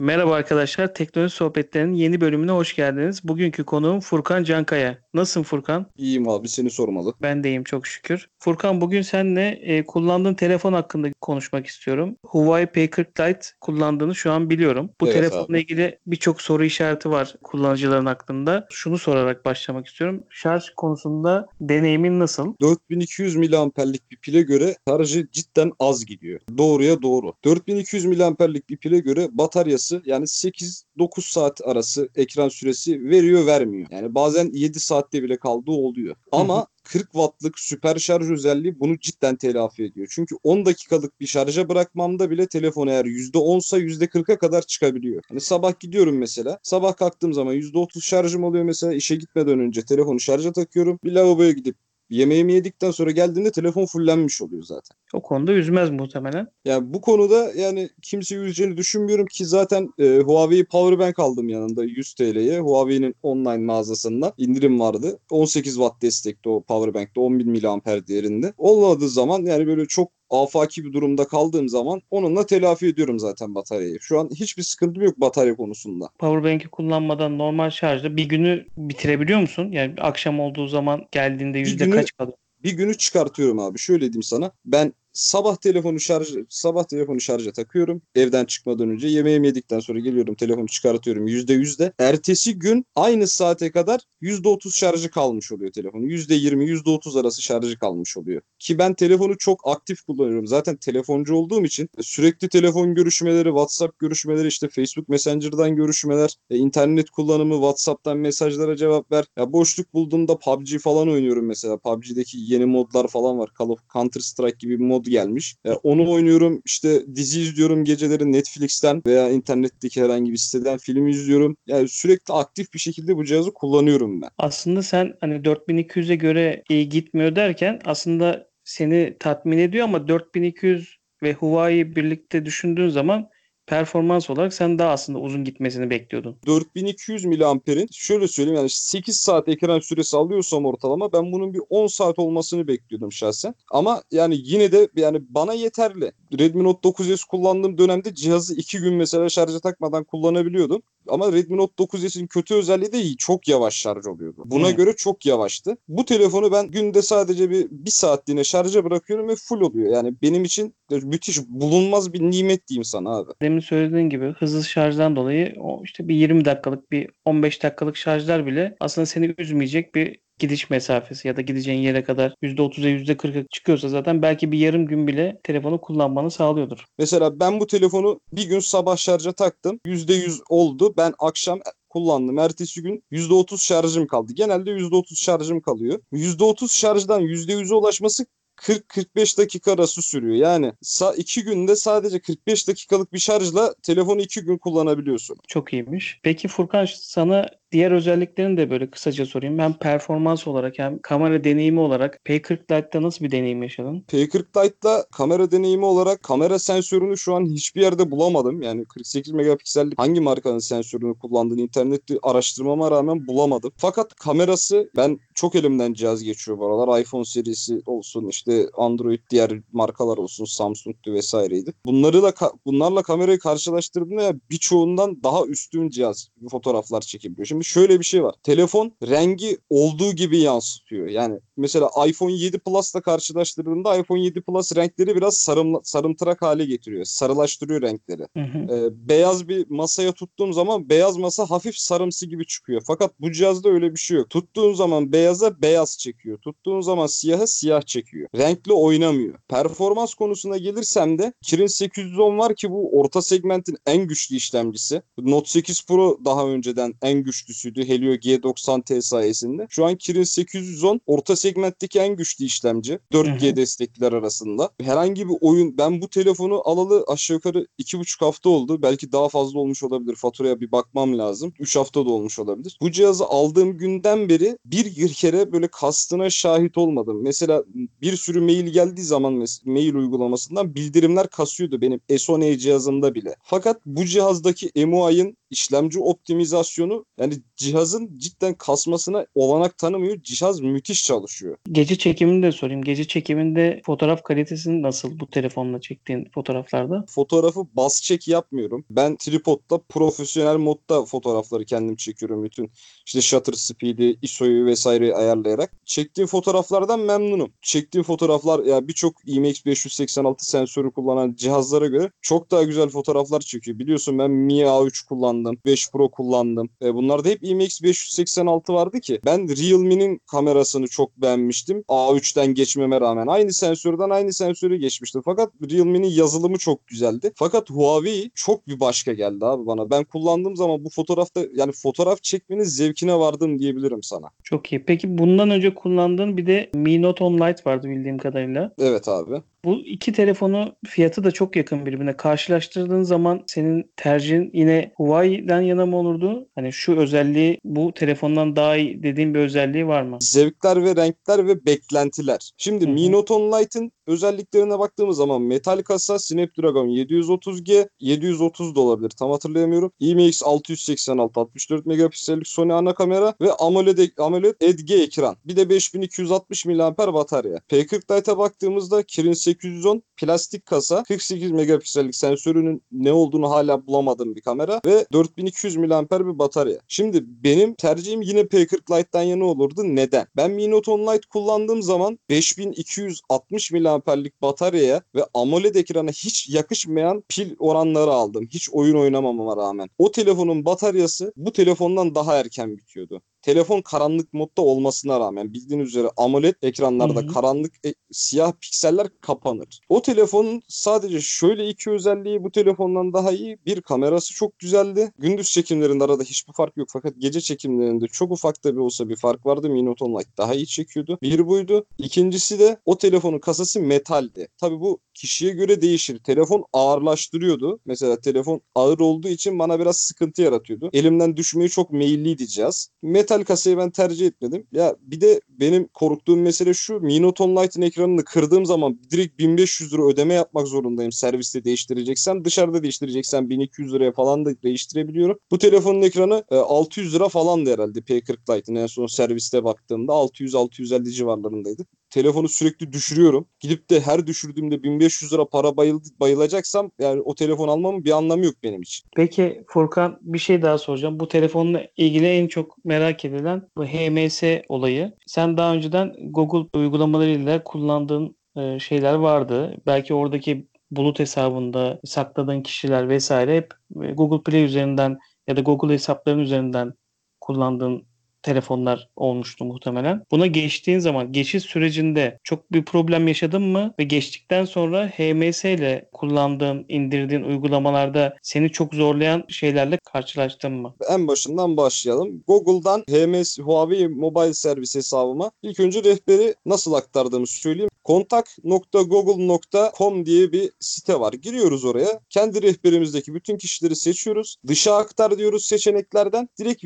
Merhaba arkadaşlar, Teknoloji Sohbetleri'nin yeni bölümüne hoş geldiniz. Bugünkü konuğum Furkan Cankaya. Nasılsın Furkan? İyiyim abi seni sormalı. Ben de iyiyim çok şükür. Furkan bugün seninle e, kullandığın telefon hakkında konuşmak istiyorum. Huawei P40 Lite kullandığını şu an biliyorum. Bu Evet telefonla abi. ilgili birçok soru işareti var kullanıcıların aklında. Şunu sorarak başlamak istiyorum. Şarj konusunda deneyimin nasıl? 4200 miliamperlik bir pile göre şarjı cidden az gidiyor. Doğruya doğru. 4200 miliamperlik bir pile göre bataryası yani 8-9 saat arası ekran süresi veriyor vermiyor. Yani bazen 7 saatte bile kaldığı oluyor. Ama 40 wattlık süper şarj özelliği bunu cidden telafi ediyor. Çünkü 10 dakikalık bir şarja bırakmamda bile telefon eğer %10'sa %40'a kadar çıkabiliyor. Hani sabah gidiyorum mesela. Sabah kalktığım zaman %30 şarjım oluyor mesela. işe gitmeden önce telefonu şarja takıyorum. Bir lavaboya gidip yemeğimi yedikten sonra geldiğimde telefon fullenmiş oluyor zaten. O konuda üzmez muhtemelen. Yani bu konuda yani kimse üzeceğini düşünmüyorum ki zaten e, Huawei Powerbank aldım yanında 100 TL'ye. Huawei'nin online mağazasından indirim vardı. 18 watt destekli o Powerbank'te 10.000 mAh değerinde. Olmadığı zaman yani böyle çok afaki bir durumda kaldığım zaman onunla telafi ediyorum zaten bataryayı. Şu an hiçbir sıkıntım yok batarya konusunda. Powerbank'i kullanmadan normal şarjda bir günü bitirebiliyor musun? Yani akşam olduğu zaman geldiğinde yüzde günü- kaç kalıyor? bir günü çıkartıyorum abi. Şöyle diyeyim sana. Ben sabah telefonu şarj sabah telefonu şarja takıyorum. Evden çıkmadan önce yemeğimi yedikten sonra geliyorum telefonu çıkartıyorum %100'de. Ertesi gün aynı saate kadar %30 şarjı kalmış oluyor telefonu. %20 %30 arası şarjı kalmış oluyor. Ki ben telefonu çok aktif kullanıyorum. Zaten telefoncu olduğum için sürekli telefon görüşmeleri, WhatsApp görüşmeleri, işte Facebook Messenger'dan görüşmeler, e, internet kullanımı, WhatsApp'tan mesajlara cevap ver. Ya boşluk bulduğumda PUBG falan oynuyorum mesela. PUBG'deki yeni modlar falan var. Call Counter Strike gibi bir mod gelmiş. E, onu oynuyorum. İşte dizi izliyorum geceleri Netflix'ten veya internetteki herhangi bir siteden film izliyorum. Yani sürekli aktif bir şekilde bu cihazı kullanıyorum ben. Aslında sen hani 4200'e göre iyi gitmiyor derken aslında seni tatmin ediyor ama 4200 ve Huawei birlikte düşündüğün zaman performans olarak sen daha aslında uzun gitmesini bekliyordun. 4200 miliamperin şöyle söyleyeyim yani 8 saat ekran süresi alıyorsam ortalama ben bunun bir 10 saat olmasını bekliyordum şahsen. Ama yani yine de yani bana yeterli. Redmi Note 9S kullandığım dönemde cihazı 2 gün mesela şarja takmadan kullanabiliyordum. Ama Redmi Note 9S'in kötü özelliği de. Çok yavaş şarj oluyordu. Buna Hmm. göre çok yavaştı. Bu telefonu ben günde sadece bir, bir saatliğine şarja bırakıyorum ve full oluyor. Yani benim için müthiş bulunmaz bir nimet diyeyim sana abi. Demin söylediğin gibi hızlı şarjdan dolayı o işte bir 20 dakikalık bir 15 dakikalık şarjlar bile aslında seni üzmeyecek bir gidiş mesafesi ya da gideceğin yere kadar %30'a %40'a çıkıyorsa zaten belki bir yarım gün bile telefonu kullanmanı sağlıyordur. Mesela ben bu telefonu bir gün sabah şarja taktım. %100 oldu. Ben akşam kullandım. Ertesi gün %30 şarjım kaldı. Genelde %30 şarjım kalıyor. %30 şarjdan %100'e ulaşması 40-45 dakika arası sürüyor. Yani sa- iki günde sadece 45 dakikalık bir şarjla telefonu iki gün kullanabiliyorsun. Çok iyiymiş. Peki Furkan sana diğer özelliklerini de böyle kısaca sorayım. Hem performans olarak hem kamera deneyimi olarak P40 Lite'da nasıl bir deneyim yaşadın? P40 Lite'da kamera deneyimi olarak kamera sensörünü şu an hiçbir yerde bulamadım. Yani 48 megapiksellik hangi markanın sensörünü kullandığını internette araştırmama rağmen bulamadım. Fakat kamerası ben çok elimden cihaz geçiyor bu aralar. iPhone serisi olsun işte Android diğer markalar olsun Samsung'tu vesaireydi. Bunları da bunlarla kamerayı karşılaştırdığımda birçoğundan daha üstün cihaz fotoğraflar çekebiliyor. Şimdi şöyle bir şey var. Telefon rengi olduğu gibi yansıtıyor. Yani mesela iPhone 7 Plus'la karşılaştırdığında iPhone 7 Plus renkleri biraz sarım, sarımtırak hale getiriyor. Sarılaştırıyor renkleri. Hı hı. Ee, beyaz bir masaya tuttuğum zaman beyaz masa hafif sarımsı gibi çıkıyor. Fakat bu cihazda öyle bir şey yok. Tuttuğun zaman beyaza beyaz çekiyor. Tuttuğun zaman siyaha siyah çekiyor. Renkli oynamıyor. Performans konusuna gelirsem de Kirin 810 var ki bu orta segmentin en güçlü işlemcisi. Note 8 Pro daha önceden en güçlüsüydü Helio G90T sayesinde. Şu an Kirin 810 orta segmentteki en güçlü işlemci. 4G Hı hı. destekliler arasında. Herhangi bir oyun ben bu telefonu alalı aşağı yukarı 2,5 hafta oldu. Belki daha fazla olmuş olabilir. Faturaya bir bakmam lazım. 3 hafta da olmuş olabilir. Bu cihazı aldığım günden beri bir kere böyle kastına şahit olmadım. Mesela bir sürü mail geldiği zaman mail uygulamasından bildirimler kasıyordu benim S10e cihazımda bile. Fakat bu cihazdaki MUI'ın işlemci optimizasyonu yani cihazın cidden kasmasına olanak tanımıyor. Cihaz müthiş çalışıyor. Gece çekimini de sorayım. Gece çekiminde fotoğraf kalitesi nasıl bu telefonla çektiğin fotoğraflarda? Fotoğrafı bas çek yapmıyorum. Ben tripodda profesyonel modda fotoğrafları kendim çekiyorum. Bütün işte shutter speed'i, ISO'yu vesaire ayarlayarak. Çektiğim fotoğraflardan memnunum. Çektiğim fotoğraflar ya birçok IMX586 sensörü kullanan cihazlara göre çok daha güzel fotoğraflar çekiyor. Biliyorsun ben Mi A3 kullandım, 5 Pro kullandım. E bunlarda hep IMX586 vardı ki. Ben Realme'nin kamerasını çok beğenmiştim. A3'ten geçmeme rağmen aynı sensörden aynı sensörü geçmiştim. Fakat Realme'nin yazılımı çok güzeldi. Fakat Huawei çok bir başka geldi abi bana. Ben kullandığım zaman bu fotoğrafta yani fotoğraf çekmenin zevkine vardım diyebilirim sana. Çok iyi. Peki bundan önce kullandığın bir de Mi Note 10 Lite vardı bildiğim kadarıyla. Evet abi. Bu iki telefonu fiyatı da çok yakın birbirine. Karşılaştırdığın zaman senin tercihin yine Huawei'den yana mı olurdu? Hani şu özelliği bu telefondan daha iyi dediğin bir özelliği var mı? Zevkler ve renkler ve beklentiler. Şimdi Hı hı. Mi Note 10 Lite'ın özelliklerine baktığımız zaman metal kasa Snapdragon 730G 730 da olabilir tam hatırlayamıyorum. IMX 686 64 megapiksellik Sony ana kamera ve AMOLED, AMOLED Edge ekran. Bir de 5260 mAh batarya. P40 Lite'a baktığımızda Kirin 810 plastik kasa 48 megapiksellik sensörünün ne olduğunu hala bulamadığım bir kamera ve 4200 mAh bir batarya. Şimdi benim tercihim yine P40 Lite'dan yana olurdu. Neden? Ben Mi Note 10 Lite kullandığım zaman 5260 mAh'lik bataryaya ve AMOLED ekrana hiç yakışmayan pil oranları aldım. Hiç oyun oynamamama rağmen. O telefonun bataryası bu telefondan daha erken bitiyordu. Telefon karanlık modda olmasına rağmen bildiğiniz üzere AMOLED ekranlarda Hı hı. karanlık e, siyah pikseller kapanır. O telefonun sadece şöyle iki özelliği bu telefondan daha iyi. Bir kamerası çok güzeldi. Gündüz çekimlerinde arada hiçbir fark yok fakat gece çekimlerinde çok ufak da bir olsa bir fark vardı. Mi Note 10 Lite daha iyi çekiyordu. Bir buydu. İkincisi de o telefonun kasası metaldi. Tabii bu kişiye göre değişir. Telefon ağırlaştırıyordu. Mesela telefon ağır olduğu için bana biraz sıkıntı yaratıyordu. Elimden düşmeye çok meyilliydi cihaz. Metal kasayı ben tercih etmedim. Ya bir de benim korktuğum mesele şu. Mi Note 10 Lite'ın ekranını kırdığım zaman direkt 1500 lira ödeme yapmak zorundayım serviste değiştireceksem. Dışarıda değiştireceksem 1200 liraya falan da değiştirebiliyorum. Bu telefonun ekranı e, 600 lira falandı herhalde P40 Lite'ın en son serviste baktığımda 600-650 civarlarındaydı telefonu sürekli düşürüyorum. Gidip de her düşürdüğümde 1500 lira para bayıl, bayılacaksam yani o telefon almamın bir anlamı yok benim için. Peki Furkan bir şey daha soracağım. Bu telefonla ilgili en çok merak edilen bu HMS olayı. Sen daha önceden Google uygulamalarıyla kullandığın e, şeyler vardı. Belki oradaki bulut hesabında sakladığın kişiler vesaire hep e, Google Play üzerinden ya da Google hesapların üzerinden kullandığın telefonlar olmuştu muhtemelen. Buna geçtiğin zaman geçiş sürecinde çok bir problem yaşadın mı ve geçtikten sonra HMS ile kullandığın, indirdiğin uygulamalarda seni çok zorlayan şeylerle karşılaştın mı? En başından başlayalım. Google'dan HMS Huawei Mobile Servis hesabıma ilk önce rehberi nasıl aktardığımı söyleyeyim. kontak.google.com diye bir site var. Giriyoruz oraya. Kendi rehberimizdeki bütün kişileri seçiyoruz. Dışa aktar diyoruz seçeneklerden. Direkt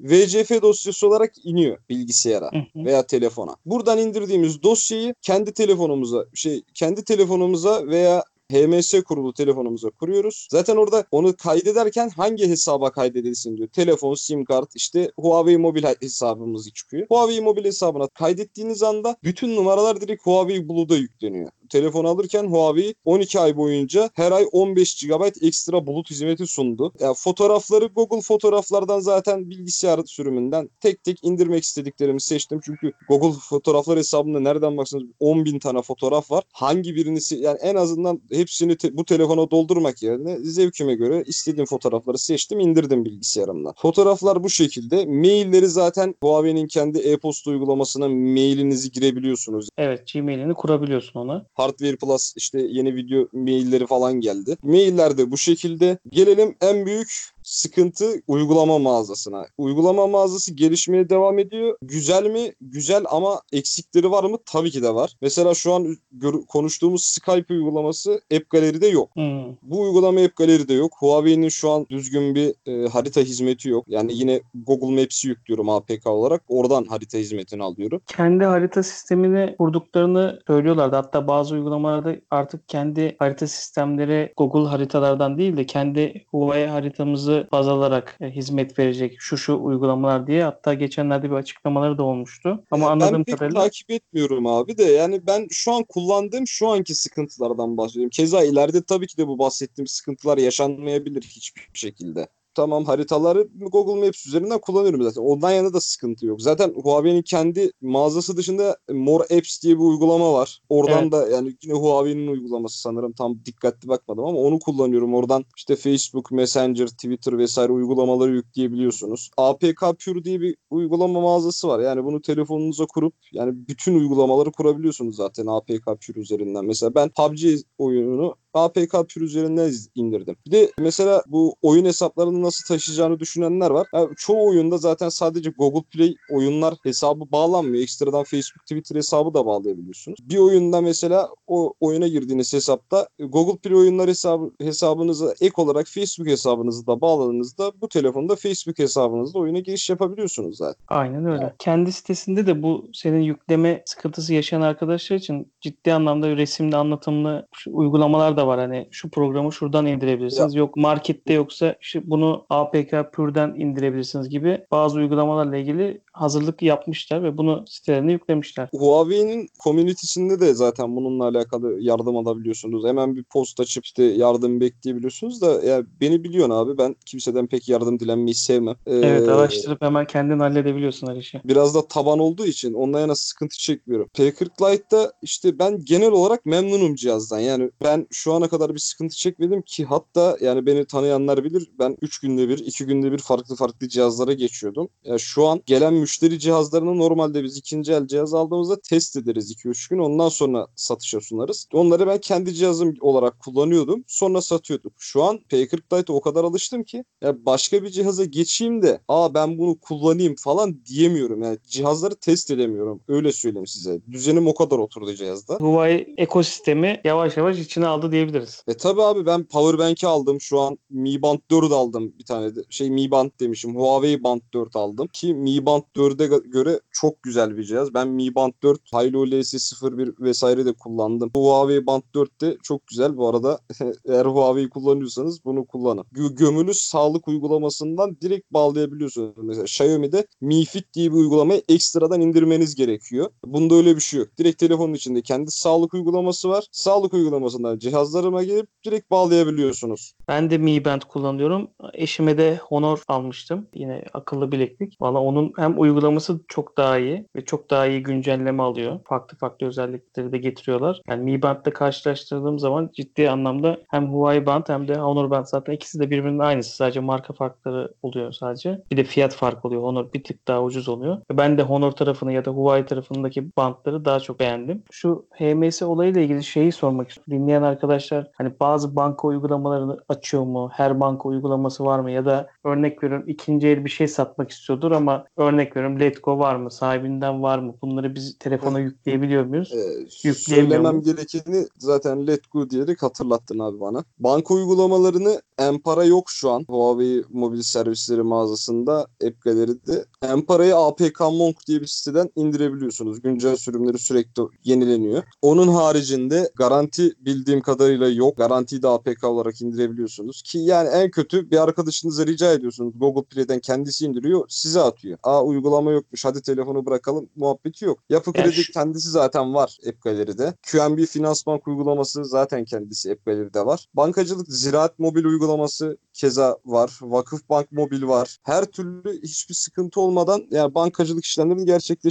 VCF dosyası olarak iniyor bilgisayara veya telefona. Buradan indirdiğimiz dosyayı kendi telefonumuza şey kendi telefonumuza veya HMS kurulu telefonumuza kuruyoruz. Zaten orada onu kaydederken hangi hesaba kaydedilsin diyor. Telefon, sim kart, işte Huawei mobil hesabımız çıkıyor. Huawei mobil hesabına kaydettiğiniz anda bütün numaralar direkt Huawei Blue'da yükleniyor. Telefon alırken Huawei 12 ay boyunca her ay 15 GB ekstra bulut hizmeti sundu. Yani fotoğrafları Google fotoğraflardan zaten bilgisayar sürümünden tek tek indirmek istediklerimi seçtim. Çünkü Google fotoğraflar hesabında nereden baksanız 10 bin tane fotoğraf var. Hangi birini yani en azından hepsini te- bu telefona doldurmak yerine zevkime göre istediğim fotoğrafları seçtim indirdim bilgisayarımdan. Fotoğraflar bu şekilde. Mailleri zaten Huawei'nin kendi e-posta uygulamasına mailinizi girebiliyorsunuz. Evet, Gmail'ini kurabiliyorsun ona. Hardware Plus işte yeni video mailleri falan geldi. Mailler de bu şekilde. Gelelim en büyük sıkıntı uygulama mağazasına. Uygulama mağazası gelişmeye devam ediyor. Güzel mi? Güzel ama eksikleri var mı? Tabii ki de var. Mesela şu an konuştuğumuz Skype uygulaması App Gallery'de yok. Hmm. Bu uygulama App Gallery'de yok. Huawei'nin şu an düzgün bir e, harita hizmeti yok. Yani yine Google Maps'i yüklüyorum APK olarak. Oradan harita hizmetini alıyorum. Kendi harita sistemini kurduklarını söylüyorlardı. Hatta bazı uygulamalarda artık kendi harita sistemleri Google haritalardan değil de kendi Huawei haritamızı cihazı baz alarak e, hizmet verecek şu şu uygulamalar diye hatta geçenlerde bir açıklamaları da olmuştu. Ama Ya anladığım ben kadarıyla takip etmiyorum abi de yani ben şu an kullandığım şu anki sıkıntılardan bahsediyorum. Keza ileride tabii ki de bu bahsettiğim sıkıntılar yaşanmayabilir hiçbir şekilde. Tamam haritaları Google Maps üzerinden kullanıyorum zaten. Ondan yana da sıkıntı yok. Zaten Huawei'nin kendi mağazası dışında More Apps diye bir uygulama var. Oradan Evet. da yani yine Huawei'nin uygulaması sanırım tam dikkatli bakmadım ama onu kullanıyorum. Oradan işte Facebook, Messenger, Twitter vesaire uygulamaları yükleyebiliyorsunuz. APK Pure diye bir uygulama mağazası var. Yani bunu telefonunuza kurup yani bütün uygulamaları kurabiliyorsunuz zaten APK Pure üzerinden. Mesela ben PUBG oyununu APK Pure üzerinden indirdim. Bir de mesela bu oyun hesaplarını nasıl taşıyacağını düşünenler var. Ya çoğu oyunda zaten sadece Google Play oyunlar hesabı bağlanmıyor. Ekstradan Facebook, Twitter hesabı da bağlayabiliyorsunuz. Bir oyunda mesela o oyuna girdiğiniz hesapta Google Play oyunlar hesabı hesabınıza ek olarak Facebook hesabınızı da bağladığınızda bu telefonda Facebook hesabınızla oyuna giriş yapabiliyorsunuz zaten. Aynen öyle. Ya. Kendi sitesinde de bu senin yükleme sıkıntısı yaşayan arkadaşlar için ciddi anlamda resimli anlatımlı uygulamalar da var. Hani şu programı şuradan indirebilirsiniz. Yok markette yoksa işte bunu APK Pure'den indirebilirsiniz gibi bazı uygulamalarla ilgili hazırlık yapmışlar ve bunu sitelerine yüklemişler. Huawei'nin community'sinde de zaten bununla alakalı yardım alabiliyorsunuz. Hemen bir post açıp işte yardım bekleyebiliyorsunuz da ya beni biliyorsun abi ben kimseden pek yardım dilenmeyi sevmem. Ee, Evet araştırıp hemen kendin halledebiliyorsun her işi. Biraz da taban olduğu için ondan yana sıkıntı çekmiyorum. P40 Lite'da işte ben genel olarak memnunum cihazdan. Yani ben şu ana kadar bir sıkıntı çekmedim ki hatta yani beni tanıyanlar bilir ben 3 günde bir 2 günde bir farklı farklı cihazlara geçiyordum. Ya şu an gelen müşteri cihazlarını normalde biz ikinci el cihaz aldığımızda test ederiz 2-3 gün ondan sonra satışa sunarız. Onları ben kendi cihazım olarak kullanıyordum sonra satıyordum. Şu an P40 Lite'a o kadar alıştım ki ya başka bir cihaza geçeyim de aa ben bunu kullanayım falan diyemiyorum. Yani cihazları test edemiyorum. Öyle söyleyeyim size. Düzenim o kadar oturdu cihazda. Huawei ekosistemi yavaş yavaş içine aldı diyebiliriz. E tabi abi ben Powerbank'i aldım. Şu an Mi Band 4 aldım bir tane de. Şey Mi Band demişim. Huawei Band 4 aldım. Ki Mi Band 4'e ga- göre çok güzel bir cihaz. Ben Mi Band 4, Hilo LS01 vesaire de kullandım. Huawei Band 4 de çok güzel. Bu arada eğer Huawei kullanıyorsanız bunu kullanın. Gö- gömülü sağlık uygulamasından direkt bağlayabiliyorsunuz. Mesela Xiaomi'de Mi Fit diye bir uygulamayı ekstradan indirmeniz gerekiyor. Bunda öyle bir şey yok. Direkt telefonun içinde kendi sağlık uygulaması var. Sağlık uygulamasından cihazlarıma gelip direkt bağlayabiliyorsunuz. Ben de Mi Band kullanıyorum. Eşime de Honor almıştım. Yine akıllı bileklik. Valla onun hem uygulaması çok daha iyi ve çok daha iyi güncelleme alıyor. Farklı farklı özellikleri de getiriyorlar. Yani Mi Band'la karşılaştırdığım zaman ciddi anlamda hem Huawei Band hem de Honor Band zaten ikisi de birbirinin aynısı. Sadece marka farkları oluyor sadece. Bir de fiyat farkı oluyor. Honor bir tık daha ucuz oluyor. Ben de Honor tarafını ya da Huawei tarafındaki bantları daha çok beğendim. Şu HMS olayıyla ilgili şeyi sormak istiyorum. Dinleyen arkadaşlar hani bazı banka uygulamalarını açıyor mu? Her banka uygulaması var mı? Ya da örnek veriyorum ikinci el bir şey satmak istiyordur ama örnek veriyorum Letgo var mı? Sahibinden var mı? Bunları biz telefona yükleyebiliyor muyuz? Ee, Yükleyemiyor muyuz? gerekeni zaten Let Go diyerek hatırlattın abi bana. Banka uygulamalarını Empara yok şu an. Huawei mobil servisleri mağazasında App Gallery'de. Empara'yı APK Monk diye bir siteden indirebiliyorsunuz. Güncel sürümleri sürekli yenileniyor. Onun haricinde garanti bildiğim kadarıyla yok. Garantiyi de APK olarak indirebiliyorsunuz. Ki yani en kötü bir arkadaşınıza rica ediyorsunuz. Google Play'den kendisi indiriyor, size atıyor. Aa uygulama yokmuş hadi telefonu bırakalım muhabbeti yok. Yapı Ya Kredi şu- kendisi zaten var App Gallery'de. QNB Finans Bank uygulaması zaten kendisi App Gallery'de var. Bankacılık Ziraat Mobil uygulaması keza var. Vakıf Bank Mobil var. Her türlü hiçbir sıkıntı olmadan yani bankacılık işlemlerini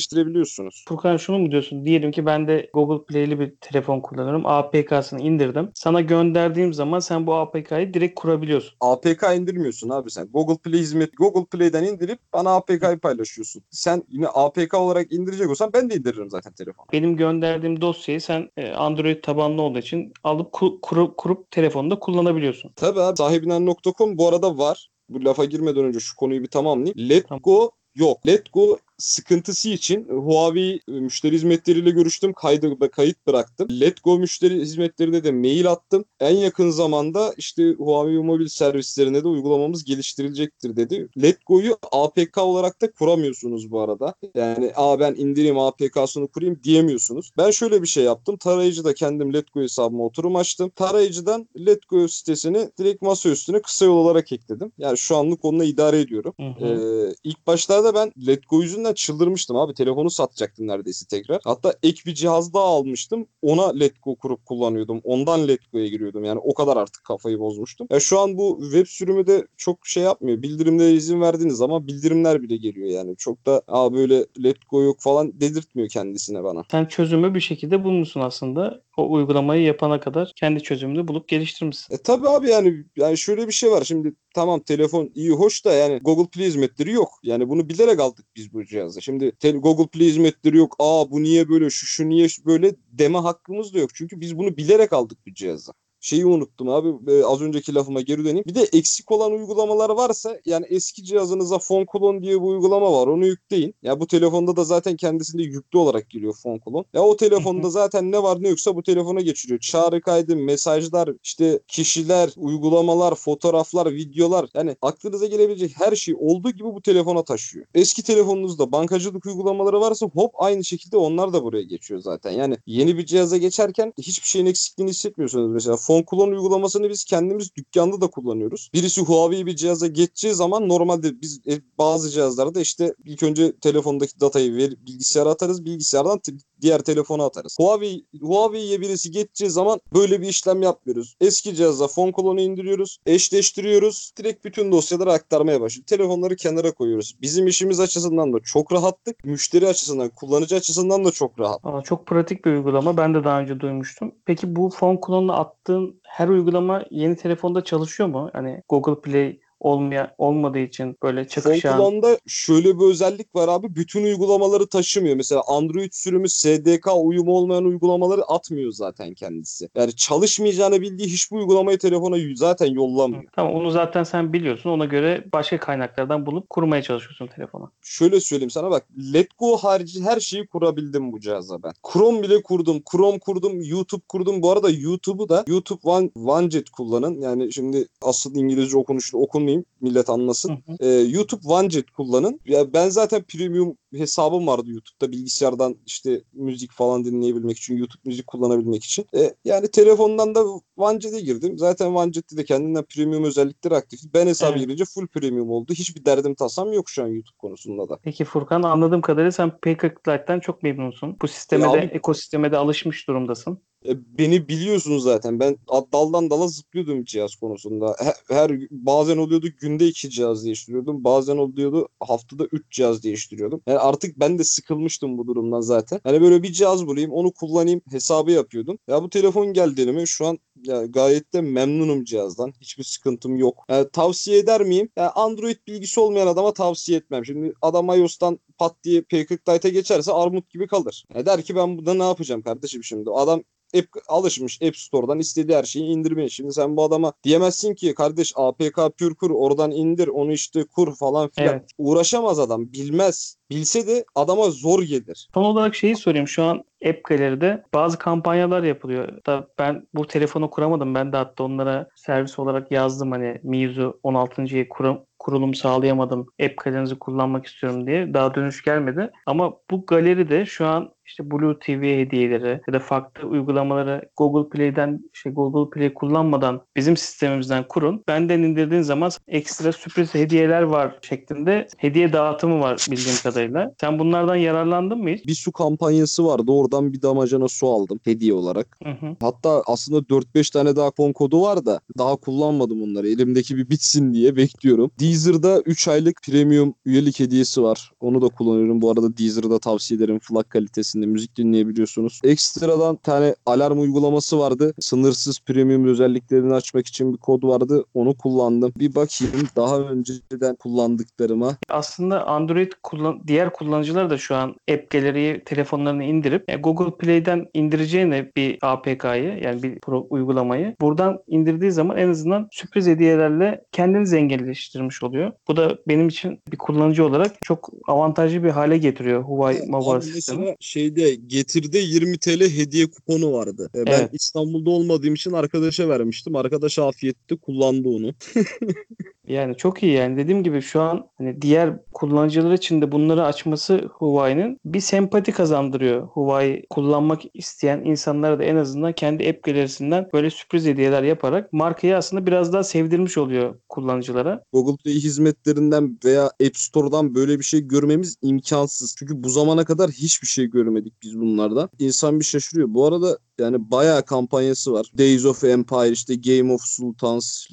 gerçekleştirebiliyorsunuz. Furkan şunu mu diyorsun? Diyelim ki ben de Google Play'li bir telefon kullanıyorum. APK'sını indirdim. Sana gönderdiğim zaman sen bu APK'yı direkt kurabiliyorsun. APK indirmiyorsun abi sen. Google Play hizmet Google Play'den indirip bana APK'yı paylaşıyorsun. Sen yine APK olarak indirecek olsan ben de indiririm zaten telefonu. Benim gönderdiğim dosyayı sen e, Android tabanlı olduğu için alıp ku- kurup, kurup telefonda kullanabiliyorsun. Tabii abi sahibinden.com bu arada var. Bu lafa girmeden önce şu konuyu bir tamamlayayım. Let Tamam. Yok. Let Go sıkıntısı için Huawei müşteri hizmetleriyle görüştüm. Kaydı kayıt bıraktım. Letgo müşteri hizmetlerine de mail attım. En yakın zamanda işte Huawei mobil servislerine de uygulamamız geliştirilecektir dedi. Letgo'yu APK olarak da kuramıyorsunuz bu arada. Yani aa ben indireyim APK'sını kurayım diyemiyorsunuz. Ben şöyle bir şey yaptım. Tarayıcıda kendim Letgo hesabıma oturum açtım. Tarayıcıdan Letgo sitesini direkt masa üstüne kısa yol olarak ekledim. Yani şu anlık onunla idare ediyorum. Hı hı. Ee, ilk başlarda ben Letgo yüzünden çıldırmıştım abi. Telefonu satacaktım neredeyse tekrar. Hatta ek bir cihaz daha almıştım. Ona Letgo kurup kullanıyordum. Ondan Letgo'ya giriyordum. Yani o kadar artık kafayı bozmuştum. Ya şu an bu web sürümü de çok şey yapmıyor. Bildirimlere izin verdiğiniz zaman bildirimler bile geliyor yani. Çok da Aa, böyle Letgo yok falan dedirtmiyor kendisine bana. Sen çözümü bir şekilde bulmuşsun aslında. O uygulamayı yapana kadar kendi çözümünü bulup geliştirmişsin. E tabi abi yani yani şöyle bir şey var. Şimdi tamam telefon iyi hoş da yani Google Play hizmetleri yok. Yani bunu bilerek aldık biz bu cihazı. Şimdi Google Play hizmetleri yok. Aa bu niye böyle şu şu niye böyle deme hakkımız da yok. Çünkü biz bunu bilerek aldık bu cihazı. Şeyi unuttum abi e, az önceki lafıma geri döneyim. Bir de eksik olan uygulamalar varsa yani eski cihazınıza Phone Clone diye bir uygulama var onu yükleyin. Ya bu telefonda da zaten kendisinde yüklü olarak geliyor Phone Clone. Ya o telefonda zaten ne var ne yoksa bu telefona geçiriyor. Çağrı kaydı, mesajlar, işte kişiler, uygulamalar, fotoğraflar, videolar yani aklınıza gelebilecek her şey olduğu gibi bu telefona taşıyor. Eski telefonunuzda bankacılık uygulamaları varsa hop aynı şekilde onlar da buraya geçiyor zaten. Yani yeni bir cihaza geçerken hiçbir şeyin eksikliğini hissetmiyorsunuz. Mesela Phone Clone uygulamasını biz kendimiz dükkanda da kullanıyoruz. Birisi Huawei bir cihaza geçeceği zaman normalde biz e, bazı cihazlarda işte ilk önce telefondaki datayı ver, bilgisayara atarız. Bilgisayardan diğer telefona atarız. Huawei Huawei'ye birisi geçeceği zaman böyle bir işlem yapmıyoruz. Eski cihaza Phone Clone'u indiriyoruz, eşleştiriyoruz. Direkt bütün dosyaları aktarmaya başlıyoruz. Telefonları kenara koyuyoruz. Bizim işimiz açısından da çok rahattık. Müşteri açısından, kullanıcı açısından da çok rahat. Aa, çok pratik bir uygulama. Ben de daha önce duymuştum. Peki bu phone clone'la attığın her uygulama yeni telefonda çalışıyor mu? Hani Google Play olmaya olmadığı için böyle çakışan. Clone'da şöyle bir özellik var abi. Bütün uygulamaları taşımıyor. Mesela Android sürümü SDK uyumu olmayan uygulamaları atmıyor zaten kendisi. Yani çalışmayacağını bildiği hiçbir uygulamayı telefona zaten yollamıyor. Tamam onu zaten sen biliyorsun. Ona göre başka kaynaklardan bulup kurmaya çalışıyorsun telefona. Şöyle söyleyeyim sana bak. Letgo harici her şeyi kurabildim bu cihaza ben. Chrome bile kurdum. Chrome kurdum. YouTube kurdum. Bu arada YouTube'u da YouTube One, OneJet kullanın. Yani şimdi asıl İngilizce okunuşlu okunmayayım. Millet anlasın. Hı hı. Ee, YouTube OneJet kullanın. Ya ben zaten premium hesabım vardı YouTube'da bilgisayardan işte müzik falan dinleyebilmek için YouTube müzik kullanabilmek için. E, yani telefondan da OneJet'e girdim. Zaten OneJet'te de kendinden premium özellikleri aktif. Ben hesabı Evet. girince full premium oldu. Hiçbir derdim tasam yok şu an YouTube konusunda da. Peki Furkan anladığım kadarıyla sen P40 Lite'den çok memnunsun. Bu sisteme Ya de abi- ekosisteme de alışmış durumdasın. E, beni biliyorsunuz zaten. Ben daldan dala zıplıyordum cihaz konusunda. Her, her bazen oluyordu günde iki cihaz değiştiriyordum. Bazen oluyordu haftada üç cihaz değiştiriyordum. Yani artık ben de sıkılmıştım bu durumdan zaten. Hani böyle bir cihaz bulayım, onu kullanayım hesabı yapıyordum. Ya bu telefon geldi elime. Şu an ya gayet de memnunum cihazdan. Hiçbir sıkıntım yok. Yani tavsiye eder miyim? Yani Android bilgisi olmayan adama tavsiye etmem. Şimdi adam iOS'tan pat diye P40 Lite'e geçerse armut gibi kalır. Ya der ki ben burada ne yapacağım kardeşim şimdi? Adam App, alışmış App Store'dan istediği her şeyi indirmeye. Şimdi sen bu adama diyemezsin ki kardeş APK pür kur oradan indir onu işte kur falan filan. Evet. Uğraşamaz adam bilmez. Bilse de adama zor gelir. Son olarak şeyi sorayım. Şu an App Gallery'de bazı kampanyalar yapılıyor. Da ben bu telefonu kuramadım. Ben de hatta onlara servis olarak yazdım hani Mizu 16.yı kurum, kurulum sağlayamadım. App Gallery'nizi kullanmak istiyorum diye. Daha dönüş gelmedi. Ama bu galeride şu an işte Blue TV hediyeleri ya da farklı uygulamaları Google Play'den şey Google Play kullanmadan bizim sistemimizden kurun. Benden indirdiğin zaman ekstra sürpriz hediyeler var şeklinde hediye dağıtımı var bildiğim kadarıyla. Sen bunlardan yararlandın mı hiç? Bir su kampanyası vardı. Oradan bir damacana su aldım hediye olarak. Hı hı. Hatta aslında 4-5 tane daha kon kodu var da daha kullanmadım onları. Elimdeki bir bitsin diye bekliyorum. Deezer'da 3 aylık premium üyelik hediyesi var. Onu da kullanıyorum. Bu arada Deezer'da tavsiye ederim. Flak kalitesinde müzik dinleyebiliyorsunuz. Ekstradan tane alarm uygulaması vardı. Sınırsız premium özelliklerini açmak için bir kod vardı. Onu kullandım. Bir bakayım daha önceden kullandıklarıma. Aslında Android kullan diğer kullanıcılar da şu an App Gallery'yi telefonlarına indirip e, Google Play'den indireceğine bir APK'yı yani bir pro uygulamayı buradan indirdiği zaman en azından sürpriz hediyelerle kendini zenginleştirmiş oluyor. Bu da benim için bir kullanıcı olarak çok avantajlı bir hale getiriyor Huawei Mobile sistemi. mesela şeyde getirde 20 TL hediye kuponu vardı. E, Ben Evet. İstanbul'da olmadığım için arkadaşa vermiştim. Arkadaş afiyette kullandı onu. Yani çok iyi yani dediğim gibi şu an hani diğer kullanıcılar için de bunları açması Huawei'nin bir sempati kazandırıyor. Huawei kullanmak isteyen insanlara da en azından kendi app galerisinden böyle sürpriz hediyeler yaparak markayı aslında biraz daha sevdirmiş oluyor kullanıcılara. Google Play hizmetlerinden veya App Store'dan böyle bir şey görmemiz imkansız. Çünkü bu zamana kadar hiçbir şey görmedik biz bunlardan. İnsan bir şaşırıyor. Bu arada yani bayağı kampanyası var. Days of Empire, işte Game of Sultans,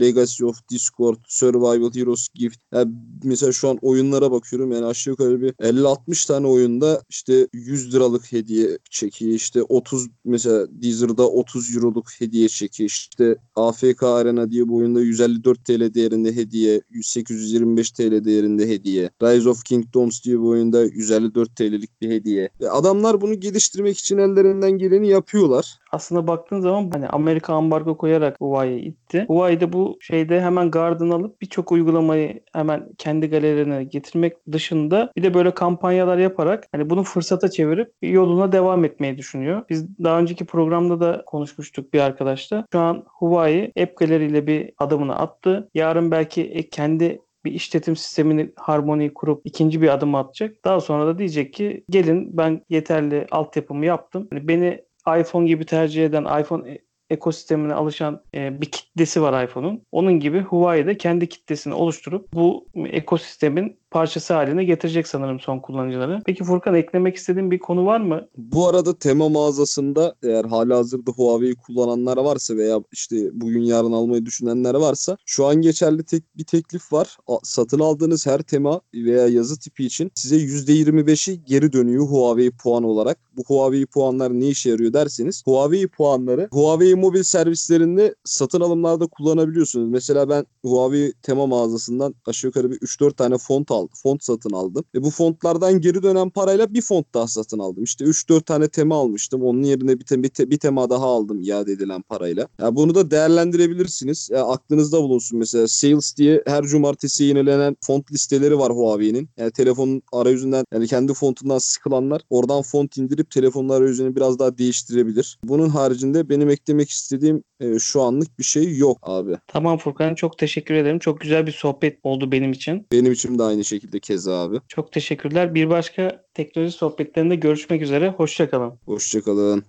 Legacy of Discord, Survival Heroes Gift. Yani mesela şu an oyunlara bakıyorum. Yani aşağı yukarı bir 50-60 tane oyunda işte 100 liralık hediye çekiyor. İşte 30 mesela Deezer'da 30 euroluk hediye çekiyor. İşte AFK Arena diye bu oyunda 154 TL değerinde hediye, 825 TL değerinde hediye. Rise of Kingdoms diye bu oyunda 154 TL'lik bir hediye. Ve adamlar bunu geliştirmek için ellerinden geleni yapıyorlar. Aslında baktığın zaman hani Amerika ambargo koyarak Huawei'yi itti. Huawei de bu şeyde hemen gardını alıp birçok uygulamayı hemen kendi galerilerine getirmek dışında bir de böyle kampanyalar yaparak hani bunu fırsata çevirip yoluna devam etmeyi düşünüyor. Biz daha önceki programda da konuşmuştuk bir arkadaşla. Şu an Huawei App Gallery ile bir adımını attı. Yarın belki e, kendi bir işletim sistemini harmoni kurup ikinci bir adım atacak. Daha sonra da diyecek ki gelin ben yeterli altyapımı yaptım. Hani beni iPhone gibi tercih eden iPhone e- ekosistemine alışan e, bir kitlesi var iPhone'un. Onun gibi Huawei de kendi kitlesini oluşturup bu ekosistemin parçası haline getirecek sanırım son kullanıcıları. Peki Furkan eklemek istediğin bir konu var mı? Bu arada tema mağazasında eğer hala hazırda Huawei'yi kullananlar varsa veya işte bugün yarın almayı düşünenler varsa şu an geçerli tek bir teklif var. Satın aldığınız her tema veya yazı tipi için size %25'i geri dönüyor Huawei puan olarak. Bu Huawei puanlar ne işe yarıyor derseniz Huawei puanları Huawei mobil servislerinde satın alımlarda kullanabiliyorsunuz. Mesela ben Huawei tema mağazasından aşağı yukarı bir 3-4 tane font aldım. Font satın aldım. Ve bu fontlardan geri dönen parayla bir font daha satın aldım. İşte 3-4 tane tema almıştım. Onun yerine bir, te- bir, te- bir tema daha aldım iade edilen parayla. Ya bunu da değerlendirebilirsiniz. Ya aklınızda bulunsun mesela Sales diye her cumartesi yenilenen font listeleri var Huawei'nin. Yani telefonun arayüzünden yani kendi fontundan sıkılanlar oradan font indirip telefonun arayüzünü biraz daha değiştirebilir. Bunun haricinde benim eklemek istediğim e, şu anlık bir şey yok abi. Tamam Furkan çok teşekkür ederim. Çok güzel bir sohbet oldu benim için. Benim için de aynı şekilde keza abi. Çok teşekkürler. Bir başka teknoloji sohbetlerinde görüşmek üzere. Hoşçakalın. Hoşçakalın.